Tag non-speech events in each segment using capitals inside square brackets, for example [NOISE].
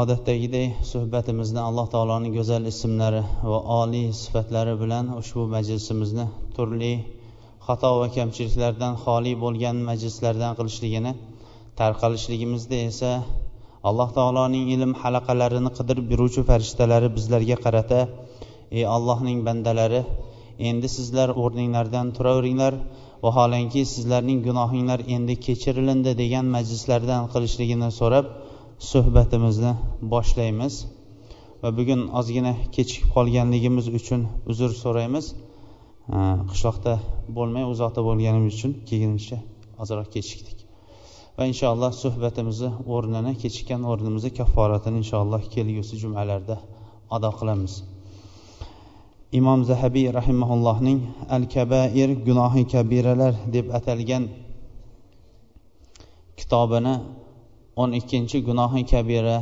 Odatdagidek suhbatimizni alloh taoloning go'zal ismlari va oliy sifatlari bilan ushbu majlisimizni turli xato va kamchiliklardan xoli bo'lgan majlislardan qilishligini tarqalishligimizda esa alloh taoloning ilm halaqalarini qidirib yuruvchi farishtalari bizlarga qarata ey allohning bandalari endi sizlar o'rninglardan turaveringlar vaholanki sizlarning gunohinglar endi kechirilindi degan majlislardan qilishligini so'rab suhbatimizni boshlaymiz. Va bugun ozgina kechikib qolganligimiz uchun uzr so'raymiz. Qishloqda bo'lmay uzoqda bo'lganimiz uchun kelguncha ozroq kechikdik. Va inshaalloh suhbatimizni o'rnini kechikkan o'rnimizni kafforatini inshaalloh kelgusi jumalarda ado qilamiz. Imom zahabiy rahimaullohning al kabair gunohi kabiralar deb atalgan kitobini o'n ikkinchi gunohi kabira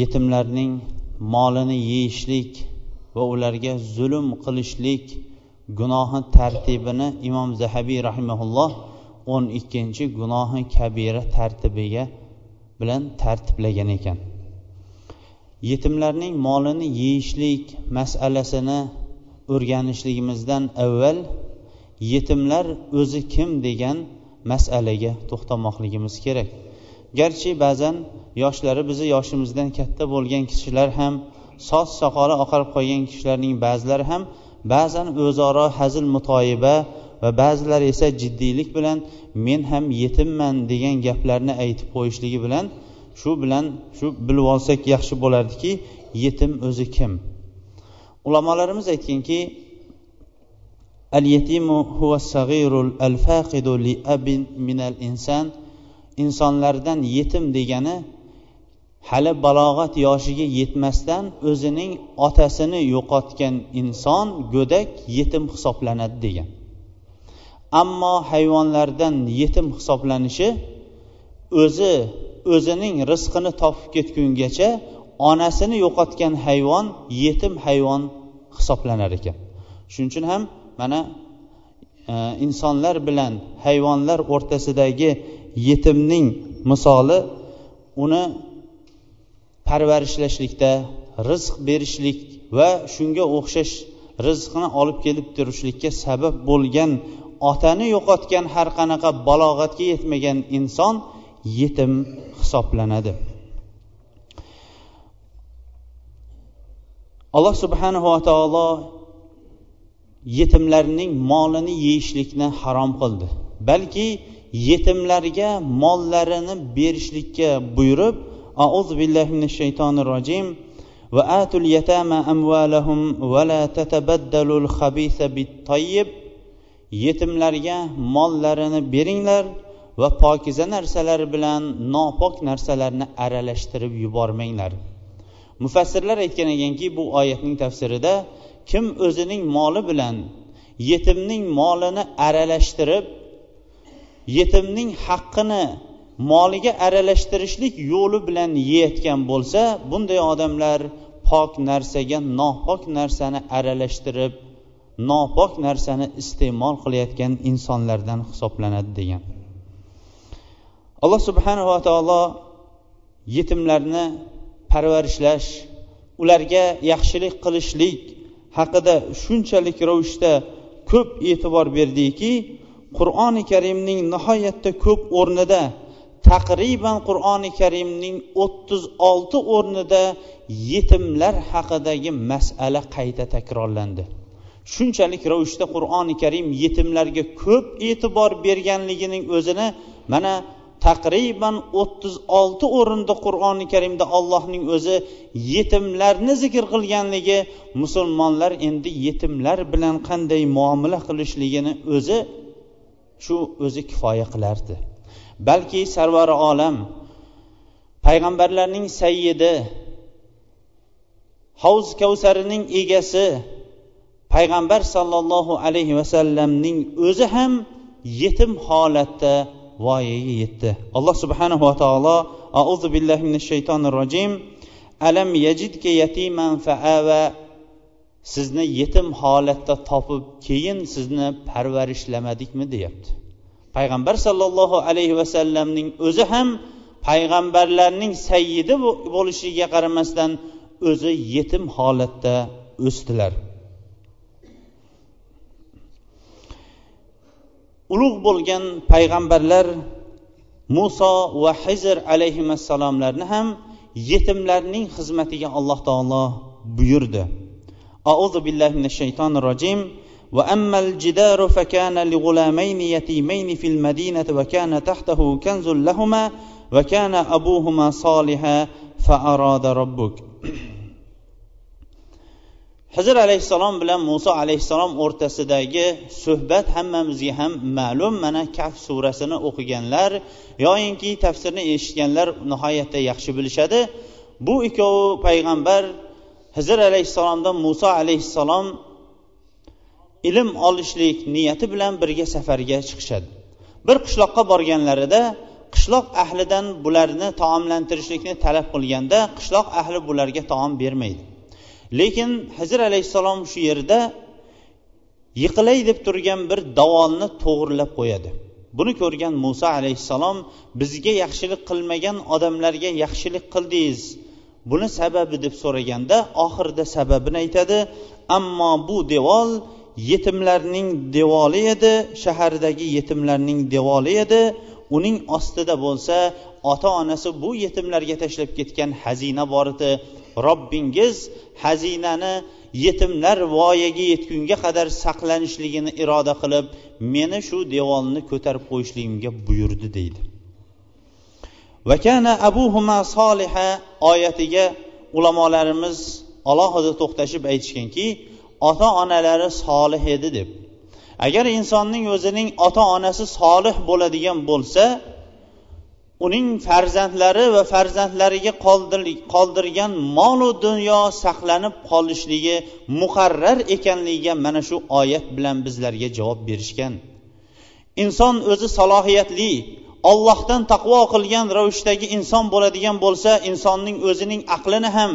yetimlarning molini yeyishlik va ularga zulm qilishlik gunohi tartibini imom zahabiy rahimaulloh o'n ikkinchi gunohi kabira tartibiga bilan tartiblagan ekan. Yetimlarning molini yeyishlik masalasini o'rganishligimizdan avval yetimlar o'zi kim degan masalaga to'xtamoqligimiz kerak. Garchi ba'zan yoshlari bizni yoshimizdan katta bo'lgan kishilar ham soch soqoli oqarib qolgan kishilarning ba'zilari ham ba'zan o'zaro hazil mutoyiba va ba'zilari esa jiddiylik bilan men ham yetimman degan gaplarni aytib qo'yishligi bilan shu bilan shu bilib olsak yaxshi bo'lardiki yetim o'zi kim? Ulamolarimiz aytganki اليتيم هو الصغير الفاقد لأب من الإنسان. insonlardan yetim degani hali balog'at yoshiga yetmasdan o'zining otasini yo'qotgan inson go'dak yetim hisoblanadi degan. Ammo hayvonlardan yetim hisoblanishi o'zi o'zining rizqini topib ketgungacha onasini yo'qotgan hayvon yetim hayvon hisoblanar ekan. Shuning uchun ham mana e, insonlar bilan hayvonlar o'rtasidagi yetimning misoli uni parvarishlashlikda rizq berishlik va shunga o'xshash rizqni olib kelib turishlikka sabab bo'lgan otani yo'qotgan har qanaqa balog'atga yetmagan inson yetim hisoblanadi. Alloh subhanava taolo yetimlarning molini yeyishlikni harom qildi. Balki yetimlarga mollarini berishlikka buyurib auzu billahi minash shaytonir rojim va atul yatama amvalahum va la tatabaddalul khabisa bit yetimlarga mollarini beringlar va pokiza narsalar bilan nopok narsalarni aralashtirib yubormanglar. Mufassirlar aytgan ekanki bu oyatning tafsirida kim o'zining moli bilan yetimning molini aralashtirib yetimning haqqini moliga aralashtirishlik yo'li bilan yeyayotgan bo'lsa bunday odamlar pok narsaga nopok narsani aralashtirib nopok narsani iste'mol qilayotgan insonlardan hisoblanadi degan. Alloh subhanava taolo yetimlarni parvarishlash ularga yaxshilik qilishlik haqida shunchalik ravishda ko'p e'tibor berdiki qur'oni karimning nihoyatda ko'p o'rnida taqriban qur'oni karimning o'ttiz olti o'rnida yetimlar haqidagi masala qayta takrorlandi. Shunchalik ravishda qur'oni karim yetimlarga ko'p e'tibor berganligining o'zini mana taqriban o'ttiz olti o'rinda qur'oni karimda allohning o'zi yetimlarni zikr qilganligi musulmonlar endi yetimlar bilan qanday muomala qilishligini o'zi shu o'zi kifoya qilardi. Balki sarvari olam payg'ambarlarning sayyidi havz kavsarining egasi payg'ambar sollallohu alayhi vasallamning o'zi ham yetim holatda voyaga yetdi. Alloh subhanahu va taolo auzu billahi minash shaytonir rojim alam yajidka yatiman faava sizni yetim holatda topib keyin sizni parvarishlamadikmi deyapti. Payg'ambar sollallohu alayhi vasallamning o'zi ham payg'ambarlarning sayyidi bo'lishiga qaramasdan o'zi yetim holatda o'sdilar. ulug' bo'lgan payg'ambarlar muso va hizr alayhissalomlarni ham yetimlarning xizmatiga alloh taolo buyurdi أعوذ بالله من الشيطان الرجيم وأما الجدار فكان لغلامين يتيمين في المدينة وكان تحته كنز لهما وكان أبوهما صالحا فأراد ربك hizr alayhissalom bilan muso alayhissalom o'rtasidagi suhbat hammamizga ham ma'lum. Mana kaf surasini o'qiganlar yoyinki tafsirni eshitganlar nihoyatda yaxshi bilishadi. Bu ikkovi payg'ambar hizr alayhissalomdan muso alayhissalom ilm olishlik niyati bilan birga safarga chiqishadi. Bir qishloqqa borganlarida qishloq ahlidan bularni taomlantirishlikni talab qilganda qishloq ahli bularga taom bermaydi. Lekin hizr alayhissalom shu yerda yiqilay deb turgan bir davonni to'g'irlab qo'yadi. Buni ko'rgan muso alayhissalom bizga yaxshilik qilmagan odamlarga yaxshilik qildingiz. Buni sababi deb so'raganda oxirida sababini aytadi. Ammo bu devor yetimlarning devori edi shahardagi yetimlarning devori edi. Uning ostida bo'lsa ota onasi bu yetimlarga tashlab ketgan xazina bor edi. Robbingiz xazinani yetimlar voyaga yetgunga qadar saqlanishligini iroda qilib meni shu devorni ko'tarib qo'yishligimga buyurdi deydi. Vakana abuhuma soliha oyatiga ulamolarimiz alohida to'xtashib aytishganki ota onalari solih edi deb agar insonning o'zining ota onasi solih bo'ladigan bo'lsa uning farzandlari va farzandlariga qoldirgan molu dunyo saqlanib qolishligi muqarrar ekanligiga mana shu oyat bilan bizlarga javob berishgan. Inson o'zi salohiyatli ollohdan taqvo qilgan ravishdagi inson bo'ladigan bo'lsa insonning o'zining aqlini ham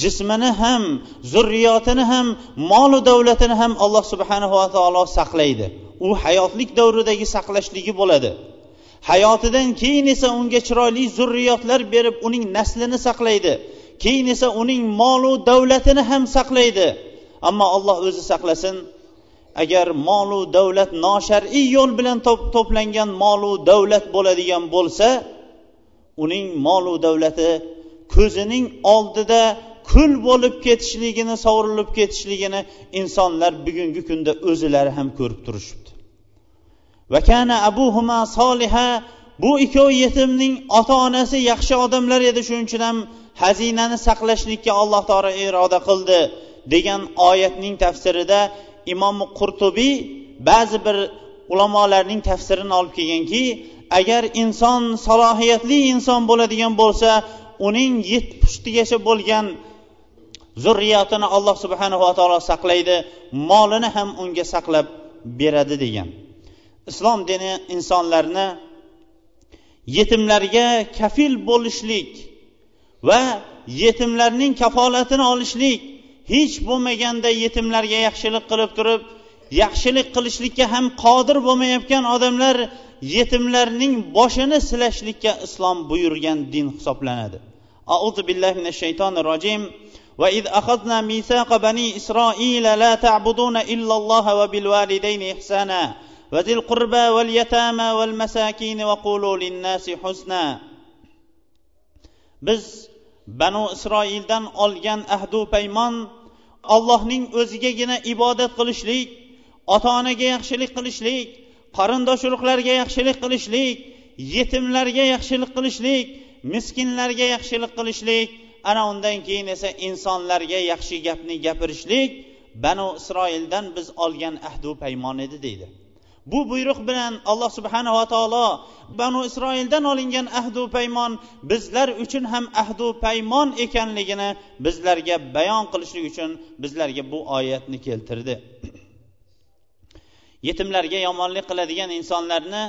jismini ham zurriyotini ham molu davlatini ham alloh subhanava taolo saqlaydi. U hayotlik davridagi saqlashligi bo'ladi. Hayotidan keyin esa unga chiroyli zurriyotlar berib uning naslini saqlaydi. Keyin esa uning molu davlatini ham saqlaydi. Ammo alloh o'zi saqlasin agar molu davlat noshar'iy yo'l bilan to'plangan molu davlat bo'ladigan bo'lsa uning molu davlati ko'zining oldida kul bo'lib ketishligini sovurilib ketishligini insonlar bugungi kunda o'zilari ham ko'rib turishibdi. Vakana abuhuma soliha bu ikkovi yetimning ota onasi yaxshi odamlar edi shuning uchun ham xazinani saqlashlikka alloh taolo iroda qildi degan oyatning tafsirida imom qurtubiy ba'zi bir ulamolarning tafsirini olib kelganki agar inson salohiyatli inson bo'ladigan bo'lsa uning yetti pushtigacha bo'lgan zurriyatini alloh subhanava taolo saqlaydi molini ham unga saqlab beradi degan. Islom dini insonlarni yetimlarga kafil bo'lishlik va yetimlarning kafolatini olishlik hech bo'lmaganda yetimlarga yaxshilik qilib turib yaxshilik qilishlikka ham qodir bo'lmayotgan odamlar yetimlarning boshini silashlikka islom buyurgan din hisoblanadi. Auzu billahi minash shaytonir rojim. وإذ أخذنا ميثاق بني إسرائيل لا تعبدون إلا الله وبالوالدين إحسانا وذي القربى واليتامى والمساكين وقولوا للناس حسنا biz banu isroildan olgan ahdu paymon allohning o'zigagina ibodat qilishlik ota onaga yaxshilik qilishlik qarindosh urug'larga yaxshilik qilishlik yetimlarga yaxshilik qilishlik miskinlarga yaxshilik qilishlik ana undan keyin esa insonlarga yaxshi gapni gapirishlik banu isroildan biz olgan ahdu paymon edi deydi. Bu buyruq bilan alloh subhanava taolo banu isroildan olingan ahdu paymon bizlar uchun ham ahdu paymon ekanligini bizlarga bayon qilishlik uchun bizlarga bu oyatni keltirdi. [CLEARS THROAT] Yetimlarga yomonlik qiladigan insonlarni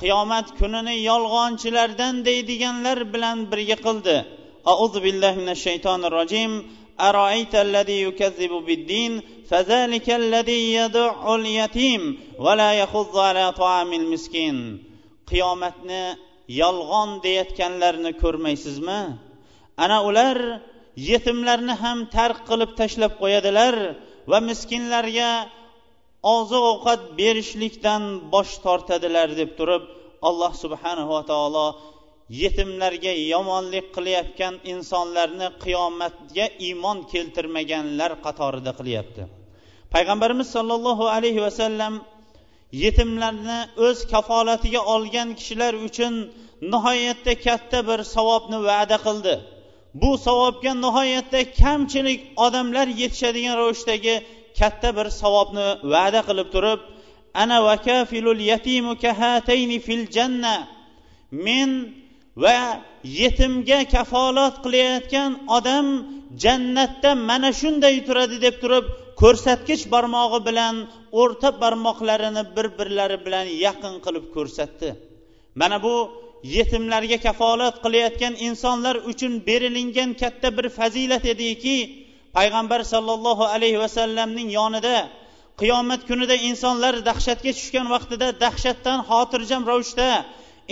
qiyomat kunini yolg'onchilardan deydiganlar bilan birga qildi. auzu billahi minash shaytonir rojim أرأيت الذي يكذب بالدين فذلك الذي يدع اليتيم ولا يخض على طعام المسكين qiyomatni yolg'on deyayotganlarni ko'rmaysizmi ana ular yetimlarni ham tark qilib tashlab qo'yadilar va miskinlarga oziq ovqat berishlikdan bosh tortadilar deb turib alloh subhanava taolo yetimlarga yomonlik qilayotgan insonlarni qiyomatga iymon keltirmaganlar qatorida qilyapti. Payg'ambarimiz sollallohu alayhi vasallam yetimlarni o'z kafolatiga olgan kishilar uchun nihoyatda katta bir savobni va'da qildi. Bu savobga nihoyatda kamchilik odamlar yetishadigan ravishdagi katta bir savobni va'da qilib turib ana vakafilul yatimu kahatayni fil janna. Men va yetimga kafolat qilayotgan odam jannatda mana shunday turadi deb turib ko'rsatkich barmog'i bilan o'rta barmoqlarini bir birlari bilan yaqin qilib ko'rsatdi. Mana bu yetimlarga kafolat qilayotgan insonlar uchun berilingan katta bir fazilat ediki payg'ambar sollallohu alayhi vasallamning yonida qiyomat kunida insonlar dahshatga tushgan vaqtida dahshatdan xotirjam ravishda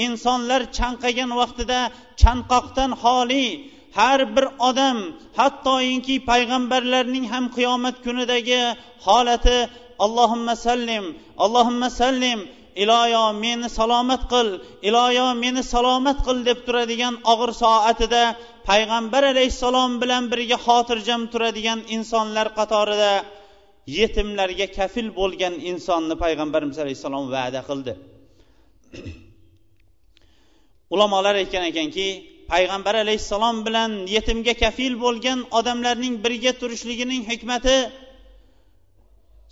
insonlar chanqagan vaqtida chanqoqdan xoli har bir odam hattoyinki payg'ambarlarning ham qiyomat kunidagi holati allohimma sallim allohimma sallim iloyo meni salomat qil iloyo meni salomat qil deb turadigan og'ir soatida payg'ambar alayhissalom bilan birga xotirjam turadigan insonlar qatorida yetimlarga kafil bo'lgan insonni payg'ambarimiz alayhissalom va'da qildi. [CLEARS THROAT] ulamolar aytgan ekanki payg'ambar alayhissalom bilan yetimga kafil bo'lgan odamlarning birga turishligining hikmati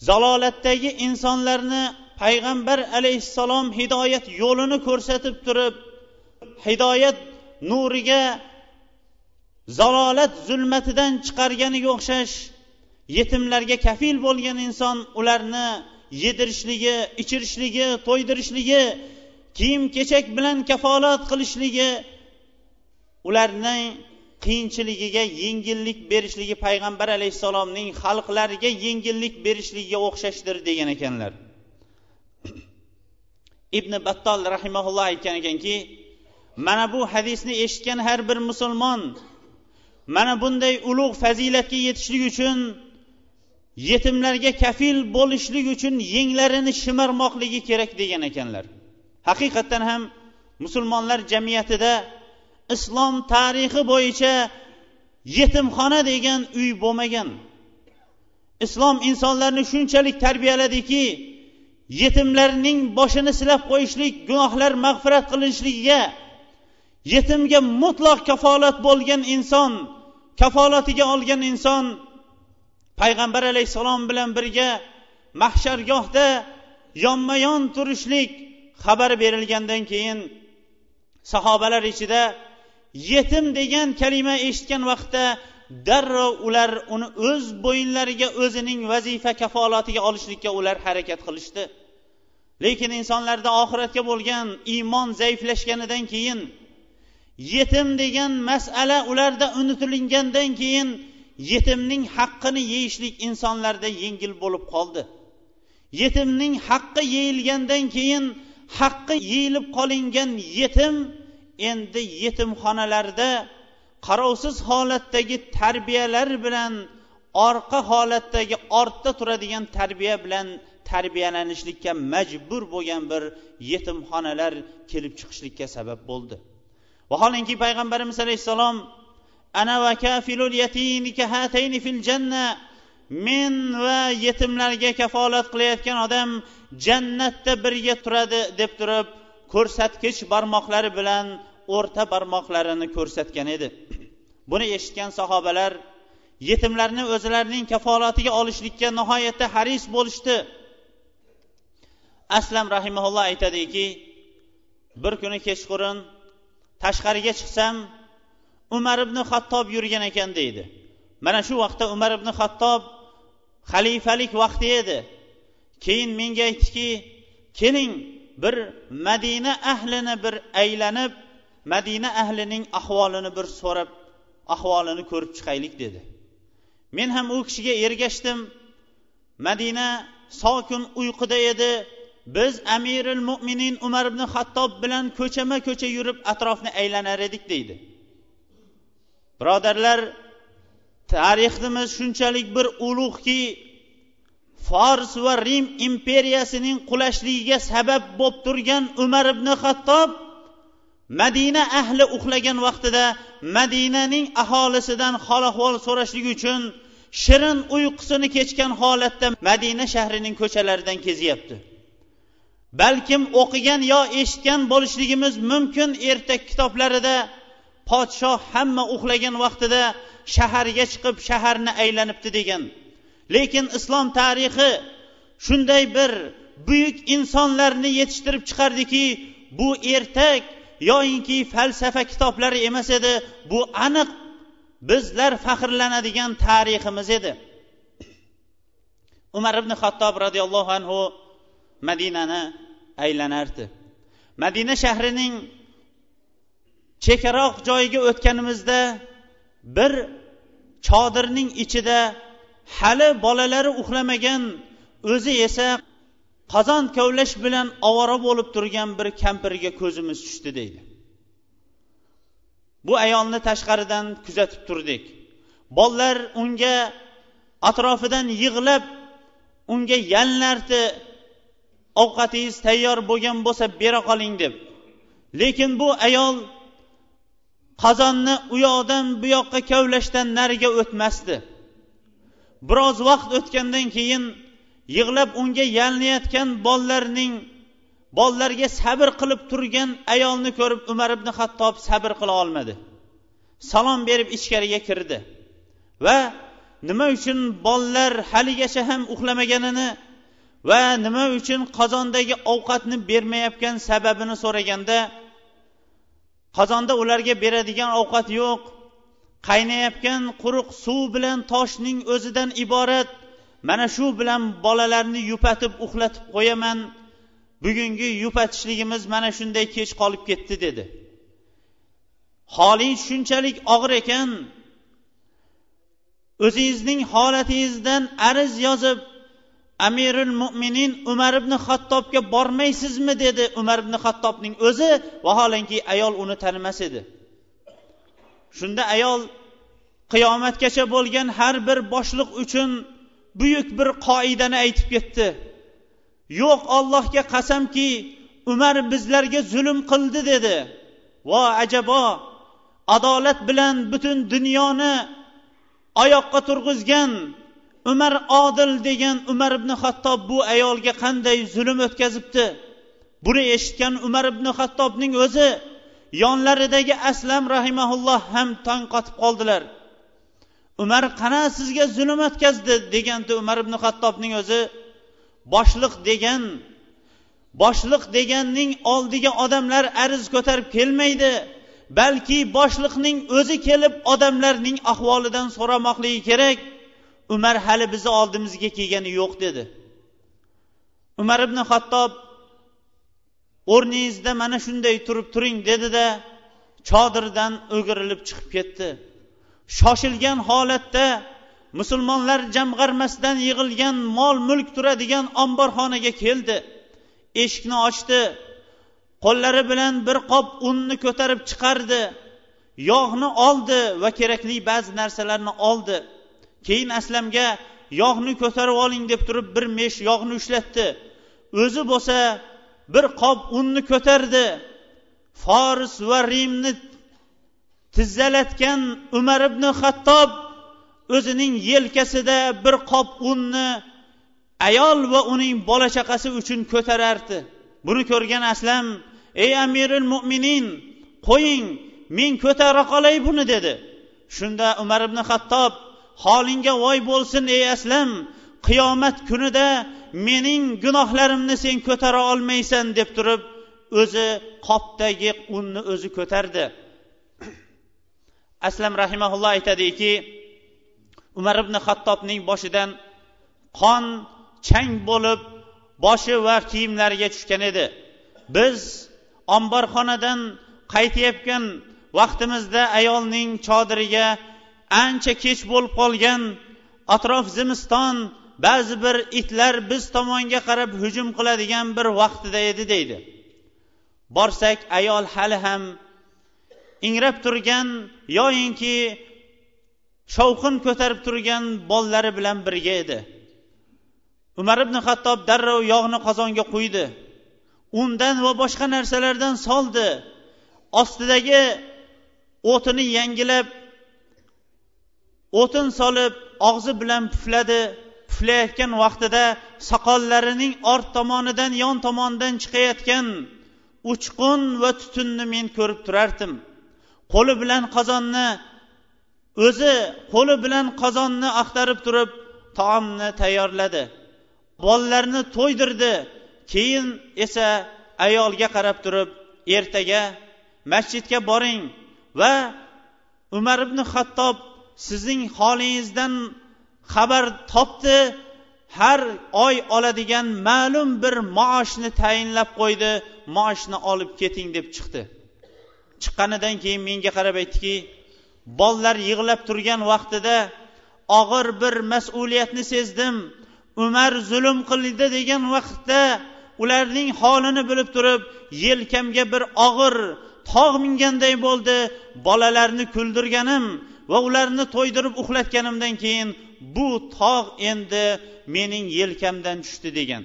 zalolatdagi insonlarni payg'ambar alayhissalom hidoyat yo'lini ko'rsatib turib hidoyat nuriga zalolat zulmatidan chiqarganiga o'xshash yetimlarga kafil bo'lgan inson ularni yedirishligi ichirishligi to'ydirishligi kiyim kechak bilan kafolat qilishligi ularning qiyinchiligiga yengillik berishligi payg'ambar alayhissalomning xalqlariga yengillik berishligiga o'xshashdir degan ekanlar. [CLEARS THROAT] Ibn battol rahimaulloh aytgan ekanki mana bu hadisni eshitgan har bir musulmon mana bunday ulug' fazilatga yetishlik uchun yetimlarga kafil bo'lishlik uchun yenglarini shimarmoqligi kerak degan ekanlar. Haqiqatdan ham musulmonlar jamiyatida islom tarixi bo'yicha yetimxona degan uy bo'lmagan. Islom insonlarni shunchalik tarbiyaladiki yetimlarning boshini silab qo'yishlik gunohlar mag'firat qilinishligiga yetimga mutlaq kafolat bo'lgan inson kafolatiga olgan inson payg'ambar alayhissalom bilan birga mahshargohda yonma yon turishlik xabar berilgandan keyin sahobalar ichida yetim degan kalima eshitgan vaqtda darrov ular uni o'z bo'yinlariga o'zining vazifa kafolatiga olishlikka ular harakat qilishdi. Lekin insonlarda oxiratga bo'lgan iymon zaiflashganidan keyin yetim degan masala ularda unutilingandan keyin yetimning haqqini yeyishlik insonlarda yengil bo'lib qoldi. Yetimning haqqi yeyilgandan keyin haqqi yeyilib qolingan yetim endi yetimxonalarda qarovsiz holatdagi tarbiyalar bilan orqa holatdagi ortda turadigan tarbiya bilan tarbiyalanishlikka majbur bo'lgan bir yetimxonalar kelib chiqishlikka sabab bo'ldi. Vaholanki payg'ambarimiz alayhissalom ana va kafilul yatini fil janna men va yetimlarga kafolat qilayotgan odam jannatda birga turadi deb turib ko'rsatkich barmoqlari bilan o'rta barmoqlarini ko'rsatgan edi. [CLEARS THROAT] Buni eshitgan sahobalar yetimlarni o'zlarining kafolatiga olishlikka nihoyatda haris bo'lishdi. Aslam rahimaulloh aytadiki bir kuni kechqurun tashqariga chiqsam umar ibn xattob yurgan ekan deydi. Mana shu vaqtda umar ibn xattob xalifalik vaqti edi. Keyin menga aytdiki keling bir madina ahlini bir aylanib madina ahlining ahvolini bir so'rab ahvolini ko'rib chiqaylik dedi. Men ham u kishiga ergashdim. Madina sokin uyquda edi. Biz amiril mo'minin umar ibn xattob bilan ko'chama ko'cha yurib atrofni aylanar edik deydi. Birodarlar tariximiz shunchalik bir ulug'ki fors va rim imperiyasining qulashligiga sabab bo'lib turgan umar ibn xattob madina ahli uxlagan vaqtida madinaning aholisidan hol ahvol so'rashlik uchun shirin uyqusini kechgan holatda madina shahrining ko'chalaridan kezyapti. Balkim o'qigan yo eshitgan bo'lishligimiz mumkin ertak kitoblarida podshoh hamma uxlagan vaqtida shaharga chiqib shaharni aylanibdi degan. Lekin islom tarixi shunday bir buyuk insonlarni yetishtirib chiqardiki bu ertak yoyinki falsafa kitoblari emas edi bu aniq bizlar faxrlanadigan tariximiz edi. Umar ibn xattob roziyallohu anhu madinani aylanardi. Madina shahrining chekkaroq joyiga o'tganimizda bir chodirning ichida hali bolalari uxlamagan o'zi esa qozon kovlash bilan ovora bo'lib turgan bir kampirga ko'zimiz tushdi deydi. Bu ayolni tashqaridan kuzatib turdik. Bolalar unga atrofidan yig'lab unga yalnardi ovqatingiz tayyor bo'lgan bo'lsa bera qoling deb. Lekin bu ayol qozonni u yoqdan bu yoqqa kavlashdan nariga o'tmasdi. Biroz vaqt o'tgandan keyin yig'lab unga yalinayotgan bolalarning bolalarga sabr qilib turgan ayolni ko'rib umar ibn hattob sabr qila olmadi. Salom berib ichkariga kirdi va nima uchun bolalar haligacha ham uxlamaganini va nima uchun qozondagi ovqatni bermayotgan sababini so'raganda qozonda ularga beradigan ovqat yo'q. Qaynayotgan quruq suv bilan toshning o'zidan iborat. Mana shu bilan bolalarni yupatib uxlatib qo'yaman. Bugungi yupatishligimiz mana shunday kech qolib ketdi dedi. Holing shunchalik og'ir ekan. O'zingizning holatingizdan arz yozib amirul mo'minin umar ibn xattobga bormaysizmi dedi. Umar ibn xattobning o'zi vaholanki ayol uni tanimas edi. Shunda ayol qiyomatgacha bo'lgan har bir boshliq uchun buyuk bir qoidani aytib ketdi. Yo'q ollohga qasamki umar bizlarga zulm qildi dedi. Vo ajabo adolat bilan butun dunyoni oyoqqa turg'izgan umar odil degan umar ibn xattob bu ayolga qanday zulm o'tkazibdi? Buni eshitgan umar ibn xattobning o'zi yonlaridagi aslam rahimaulloh ham tong qotib qoldilar. Umar qana sizga zulm o'tkazdi? deganda umar ibn xattobning o'zi. Boshliq degan boshliq deganning oldiga odamlar arz ko'tarib kelmaydi balki boshliqning o'zi kelib odamlarning ahvolidan so'ramoqligi kerak. Umar hali bizni oldimizga kelgani yo'q dedi. Umar ibn xattob o'rningizda mana shunday turib turing dedida chodirdan o'girilib chiqib ketdi. Shoshilgan holatda musulmonlar jamg'armasidan yig'ilgan mol mulk turadigan omborxonaga keldi. Eshikni ochdi qo'llari bilan bir qop unni ko'tarib chiqardi yog'ni oldi va kerakli ba'zi narsalarni oldi. Keyin aslamga yog'ni ko'tarib oling deb turib bir mesh yog'ni ushlatdi. O'zi bo'lsa bir qop unni ko'tardi. Foris va rimni tizzalatgan umar ibn xattob o'zining yelkasida bir qop unni ayol va uning bola chaqasi uchun ko'tarardi. Buni ko'rgan aslam ey amirul mo'minin qo'ying men ko'tara qolay buni dedi. Shunda umar ibn xattob holingga voy bo'lsin ey aslam. Qiyomat kunida mening gunohlarimni sen ko'tara olmaysan deb turib o'zi qopdagi unni o'zi ko'tardi. [CLEARS THROAT] Aslam rahimaulloh aytadiki umar ibn xattobning boshidan qon chang bo'lib boshi va kiyimlariga tushgan edi. Biz omborxonadan qaytayotgan vaqtimizda ayolning chodiriga ancha kech bo'lib qolgan atrof zimiston ba'zi bir itlar biz tomonga qarab hujum qiladigan bir vaqtida edi deydi. Borsak ayol hali ham ingrab turgan yoyinki shovqin ko'tarib turgan bolalari bilan birga edi. Umar ibn hattob darrov yog'ni qozonga quydi undan va boshqa narsalardan soldi. Ostidagi o'tini yangilab o'tin solib og'zi bilan pufladi. Puflayotgan vaqtida soqollarining ort tomonidan yon tomonidan chiqayotgan uchqun va tutunni men ko'rib turardim. Qo'li bilan qozonni o'zi qo'li bilan qozonni axtarib turib taomni tayyorladi. Bolalarni to'ydirdi. Keyin esa ayolga qarab turib ertaga masjidga boring va umar ibn xattob sizning holingizdan xabar topdi har oy oladigan ma'lum bir maoshni tayinlab qo'ydi maoshni olib keting deb chiqdi. Chiqqanidan keyin menga qarab aytdiki bolalar yig'lab turgan vaqtida og'ir bir mas'uliyatni sezdim umar zulm qildi degan vaqtda ularning holini bilib turib yelkamga bir og'ir tog' minganday bo'ldi bolalarni kuldirganim va ularni to'ydirib uxlatganimdan keyin bu tog' endi mening yelkamdan tushdi degan.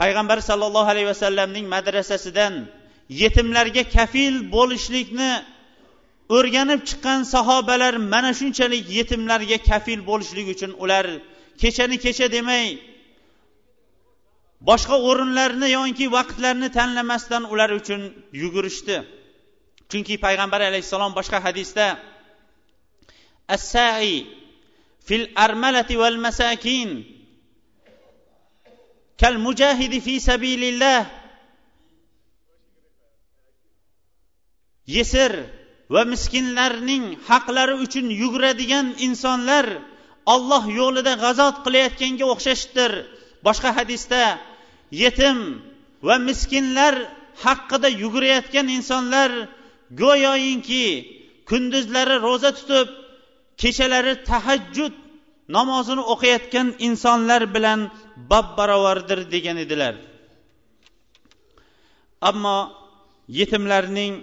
Payg'ambar sollallohu alayhi vasallamning madrasasidan yetimlarga kafil bo'lishlikni o'rganib chiqqan sahobalar mana shunchalik yetimlarga kafil bo'lishlik uchun ular kechani kecha demay boshqa o'rinlarni yoki vaqtlarni tanlamasdan ular uchun yugurishdi. Chunki payg'ambar alayhissalom boshqa hadisda assai fil armalati val masakin kal mujahidi fi sabilillah. Yesir va miskinlarning haqlari uchun yuguradigan insonlar olloh yo'lida g'azot qilayotganga o'xshashdir. Boshqa hadisda yetim va miskinlar haqida yugurayotgan insonlar go'yoyinki kunduzlari ro'za tutib kechalari tahajjud namozini o'qiyotgan insonlar bilan bab barobardir degan edilar. Ammo yetimlarning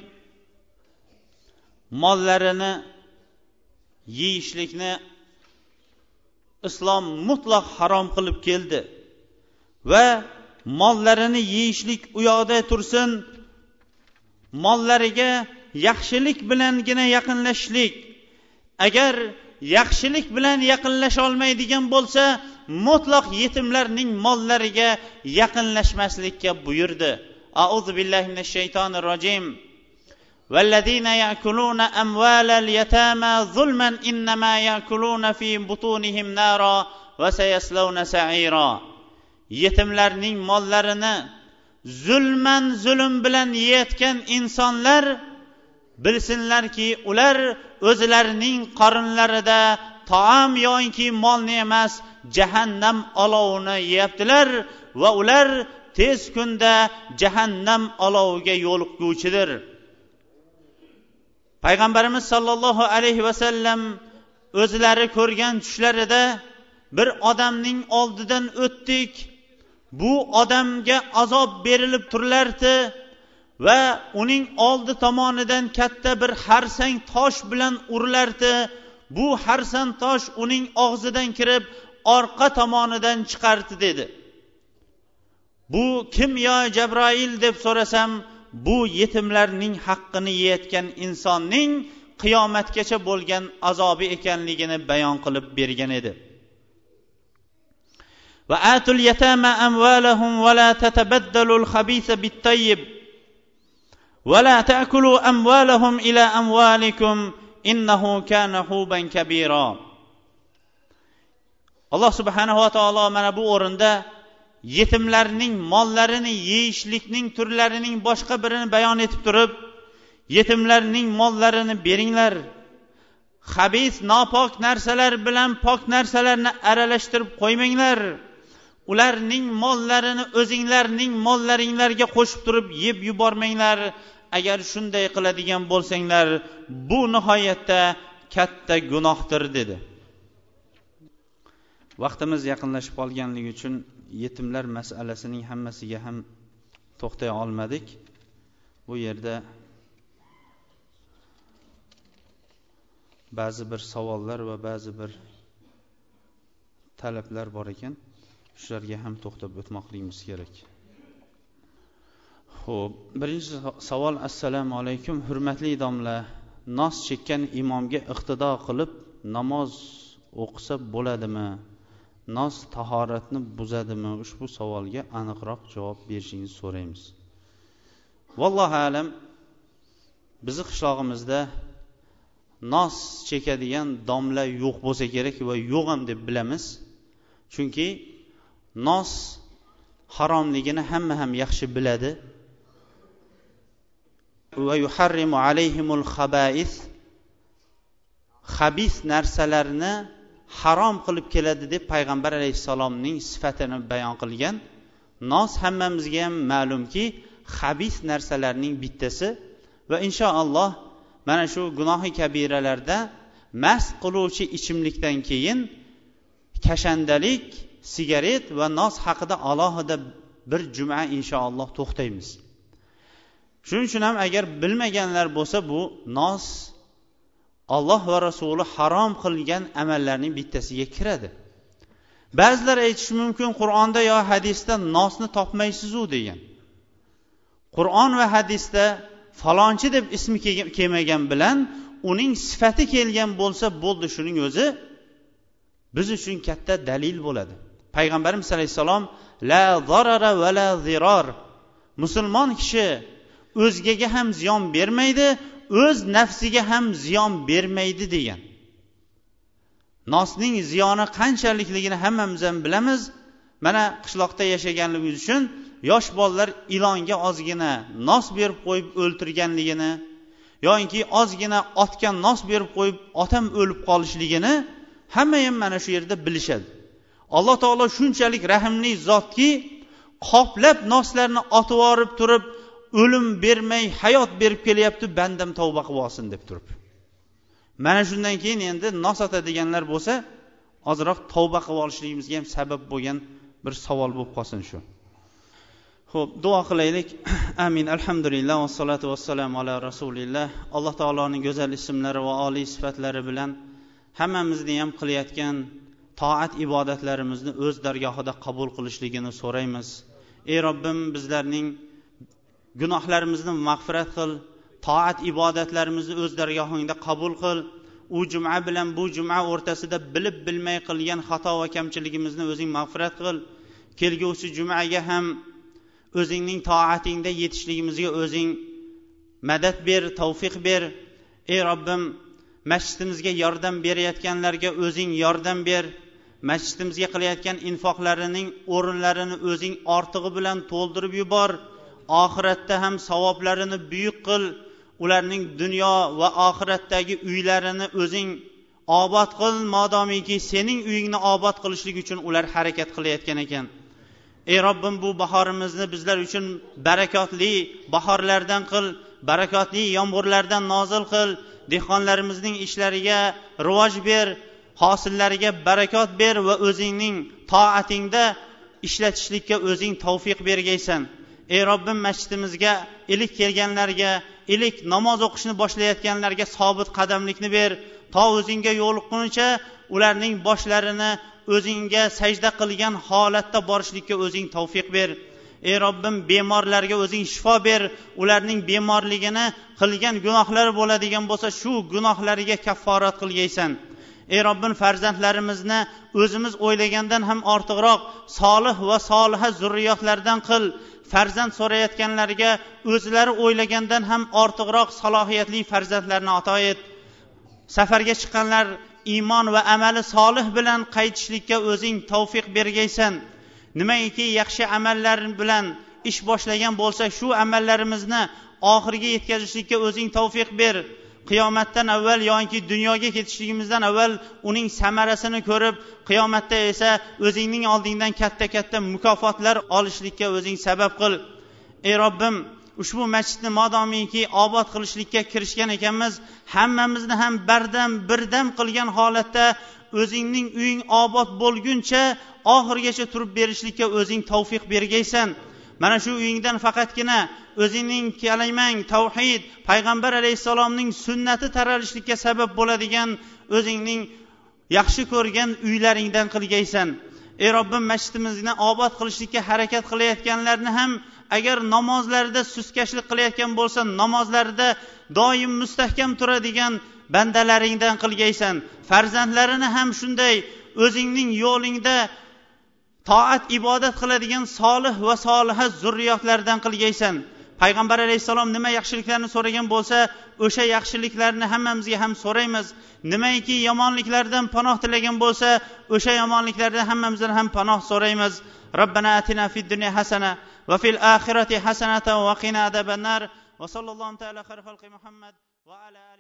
mollarini yeyishlikni islom mutlaq harom qilib keldi va mollarini yeyishlik u yoqda tursin mollariga yaxshilik bilangina yaqinlashishlik agar yaxshilik bilan yaqinlasha olmaydigan bo'lsa mutlaq yetimlarning mollariga yaqinlashmaslikka buyurdi auzu billahi minash shaytonir rojim والذين ياكلون اموال اليتامى ظلما انما ياكلون في بطونهم نارا وسيصلون سعيرا yetimlarning mollarini zulman zulm bilan yeyotgan insonlar bilsinlarki ular o'zlarining qorinlarida taom yoki molni emas jahannam olovini yeyaptilar va ular tez kunda jahannam oloviga yo'liqguvchidir payg'ambarimiz sollallohu alayhi vasallam o'zlari ko'rgan tushlarida bir odamning oldidan o'tdik. Bu odamga azob berilib turilardi va uning oldi tomonidan katta bir harsang tosh bilan urilardi. Bu harsang tosh uning og'zidan kirib orqa tomonidan chiqardi dedi. Bu kim yo jabroil deb so'rasam bu yetimlarning haqqini yeyayotgan insonning qiyomatgacha bo'lgan azobi ekanligini bayon qilib bergan edi. Va atul yatama amvalahum va la tatabaddalul al-khabisa bit-tayyib. ولا تأكلوا أموالهم إلى أموالكم إنه كان حوبا كبيرا alloh subhanava taolo mana bu o'rinda yetimlarning mollarini yeyishlikning turlarining boshqa birini bayon etib turib yetimlarning mollarini beringlar habis nopok narsalar bilan pok narsalarni aralashtirib qo'ymanglar ularning mollarini o'zinglarning mollaringlarga qo'shib turib yeb yubormanglar Agar shunday qiladigan bo'lsanglar bu nihoyatda katta gunohdir dedi. Vaqtimiz yaqinlashib qolganligi uchun yetimlar masalasining hammasiga ham to'xtay olmadik. Bu yerda ba'zi bir savollar va ba'zi bir talablar bor ekan. Shularga ham to'xtab o'tmoqligimiz kerak. Ho'p birinchi savol assalomu alaykum. Hurmatli domla nos chekkan imomga iqtido qilib namoz o'qisa bo'ladimi? Nos tahoratni buzadimi? Ushbu savolga aniqroq javob berishingizni so'raymiz. Vallohu alam bizni qishlog'imizda nos chekadigan domla yo'q bo'lsa kerak va yo'q ham deb bilamiz. Chunki nos haromligini hamma ham yaxshi biladi. Va yuharrimu alayhimul xabais habis narsalarni harom qilib keladi deb payg'ambar alayhissalomning sifatini bayon qilgan nos hammamizga ham ma'lumki habis narsalarning bittasi va inshaalloh mana shu gunohi kabiralarda mast qiluvchi ichimlikdan keyin kashandalik sigaret va nos haqida alohida bir juma inshaalloh to'xtaymiz shuning uchun ham agar bilmaganlar bo'lsa bu nos olloh va rasuli harom qilgan amallarning bittasiga kiradi. Ba'zilar aytishi mumkin qur'onda yo hadisda nosni topmaysizu degan. Qur'on va hadisda falonchi deb ismi kelmagan bilan uning sifati kelgan bo'lsa bo'ldi shuning o'zi biz uchun katta dalil bo'ladi. Payg'ambarimiz alayhissalom la zarara va la ziror musulmon kishi o'zgaga ham ziyon bermaydi o'z nafsiga ham ziyon bermaydi degan. Nosning ziyoni qanchalikligini hammamiz ham bilamiz. Mana qishloqda yashaganligimiz uchun yosh bolalar ilonga ozgina nos berib qo'yib o'ltirganligini yoinki ozgina otga nos berib qo'yib otam o'lib qolishligini hamma ham mana shu yerda bilishadi. Alloh taolo shunchalik rahmli zotki qoplab noslarni otib yuborib turib o'lim bermay hayot berib kelyapti bandam tavba qilib olsin deb turib. Mana shundan keyin endi nos deganlar bo'lsa ozroq tavba qilib olishligimizga ham sabab bo'lgan bir savol bo'lib qolsin shu. Ho'p duo qilaylik. [CLEARS THROAT] Amin. Alhamdulillah vassalotu vassalamu ala rasulilloh alloh taoloning go'zal ismlari va oliy sifatlari bilan hammamizni ham qilayotgan toat ibodatlarimizni o'z dargohida qabul qilishligini so'raymiz. Ey robbim bizlarning gunohlarimizni mag'firat qil toat ibodatlarimizni o'z dargohingda qabul qil u juma bilan bu juma o'rtasida bilib bilmay qilgan xato va kamchiligimizni o'zing mag'firat qil. Kelgusi jumaga ham o'zingning toatingda yetishligimizga o'zing madad ber tavfiq ber. Ey robbim masjidimizga yordam berayotganlarga o'zing yordam ber. Masjidimizga qilayotgan infoqlarining o'rinlarini o'zing ortig'i bilan to'ldirib yubor. Oxiratda ham savoblarini buyuk qil ularning dunyo va oxiratdagi uylarini o'zing obod qil modomiki sening uyingni obod qilishlik uchun ular harakat qilayotgan ekan. Ey robbim bu bahorimizni bizlar uchun barakotli bahorlardan qil barakotli yomg'irlardan nozil qil dehqonlarimizning ishlariga rivoj ber hosillariga barakot ber va o'zingning toatingda ishlatishlikka o'zing tavfiq bergaysan. Ey robbim masjidimizga ilik kelganlarga ilik namoz o'qishni boshlayotganlarga sobit qadamlikni ber. To o'zingga yo'liqquncha ularning boshlarini o'zingga sajda qilgan holatda borishlikka o'zing tavfiq ber. Ey robbim bemorlarga o'zing shifo ber. Ularning bemorligini qilgan gunohlari bo'ladigan bo'lsa shu gunohlariga kafforat qilgaysan ey robbim farzandlarimizni o'zimiz o'ylagandan ham ortiqroq solih va soliha zurriyotlardan qil. Farzand so'rayotganlarga o'zlari o'ylagandan ham ortiqroq salohiyatli farzandlarni ato et. Safarga chiqqanlar iymon va amali solih bilan qaytishlikka o'zing tavfiq bergaysan. Nimaiki yaxshi amallar bilan ish boshlagan bo'lsak shu amallarimizni oxiriga yetkazishlikka o'zing tavfiq ber. Qiyomatdan avval yoki dunyoga ketishligimizdan avval uning samarasini ko'rib qiyomatda esa o'zingning oldingdan katta katta mukofotlar olishlikka o'zing sabab qil. Ey robbim ushbu masjidni modomiki obod qilishlikka kirishgan ekanmiz hammamizni ham bardam birdam qilgan holatda o'zingning uying obod bo'lguncha oxirigacha turib berishlikka o'zing tavfiq bergaysan. Mana shu uyingdan faqatgina o'zingning kalimang tavhid payg'ambar alayhissalomning sunnati taralishlikka sabab bo'ladigan o'zingning yaxshi ko'rgan uylaringdan qilgaysan. Ey robbim masjidimizni obod qilishlikka harakat qilayotganlarni ham agar namozlarida suskashlik qilayotgan bo'lsa namozlarida doim mustahkam turadigan bandalaringdan qilgaysan. Farzandlarini ham shunday o'zingning yo'lingda toat ibodat qiladigan solih va soliha zurriyotlardan qilgaysan. Payg'ambar alayhissalom nima yaxshiliklarni so'ragan bo'lsa o'sha yaxshiliklarni hammamizga ham so'raymiz. Nimaiki yomonliklardan panoh tilagan bo'lsa o'sha yomonliklardan hammamizdan ham panoh so'raymiz. Robbana atina fid dunya hasana va fil oxirati hasanatan va qina adabannar va sallallohu taala xalqi muhammad va ala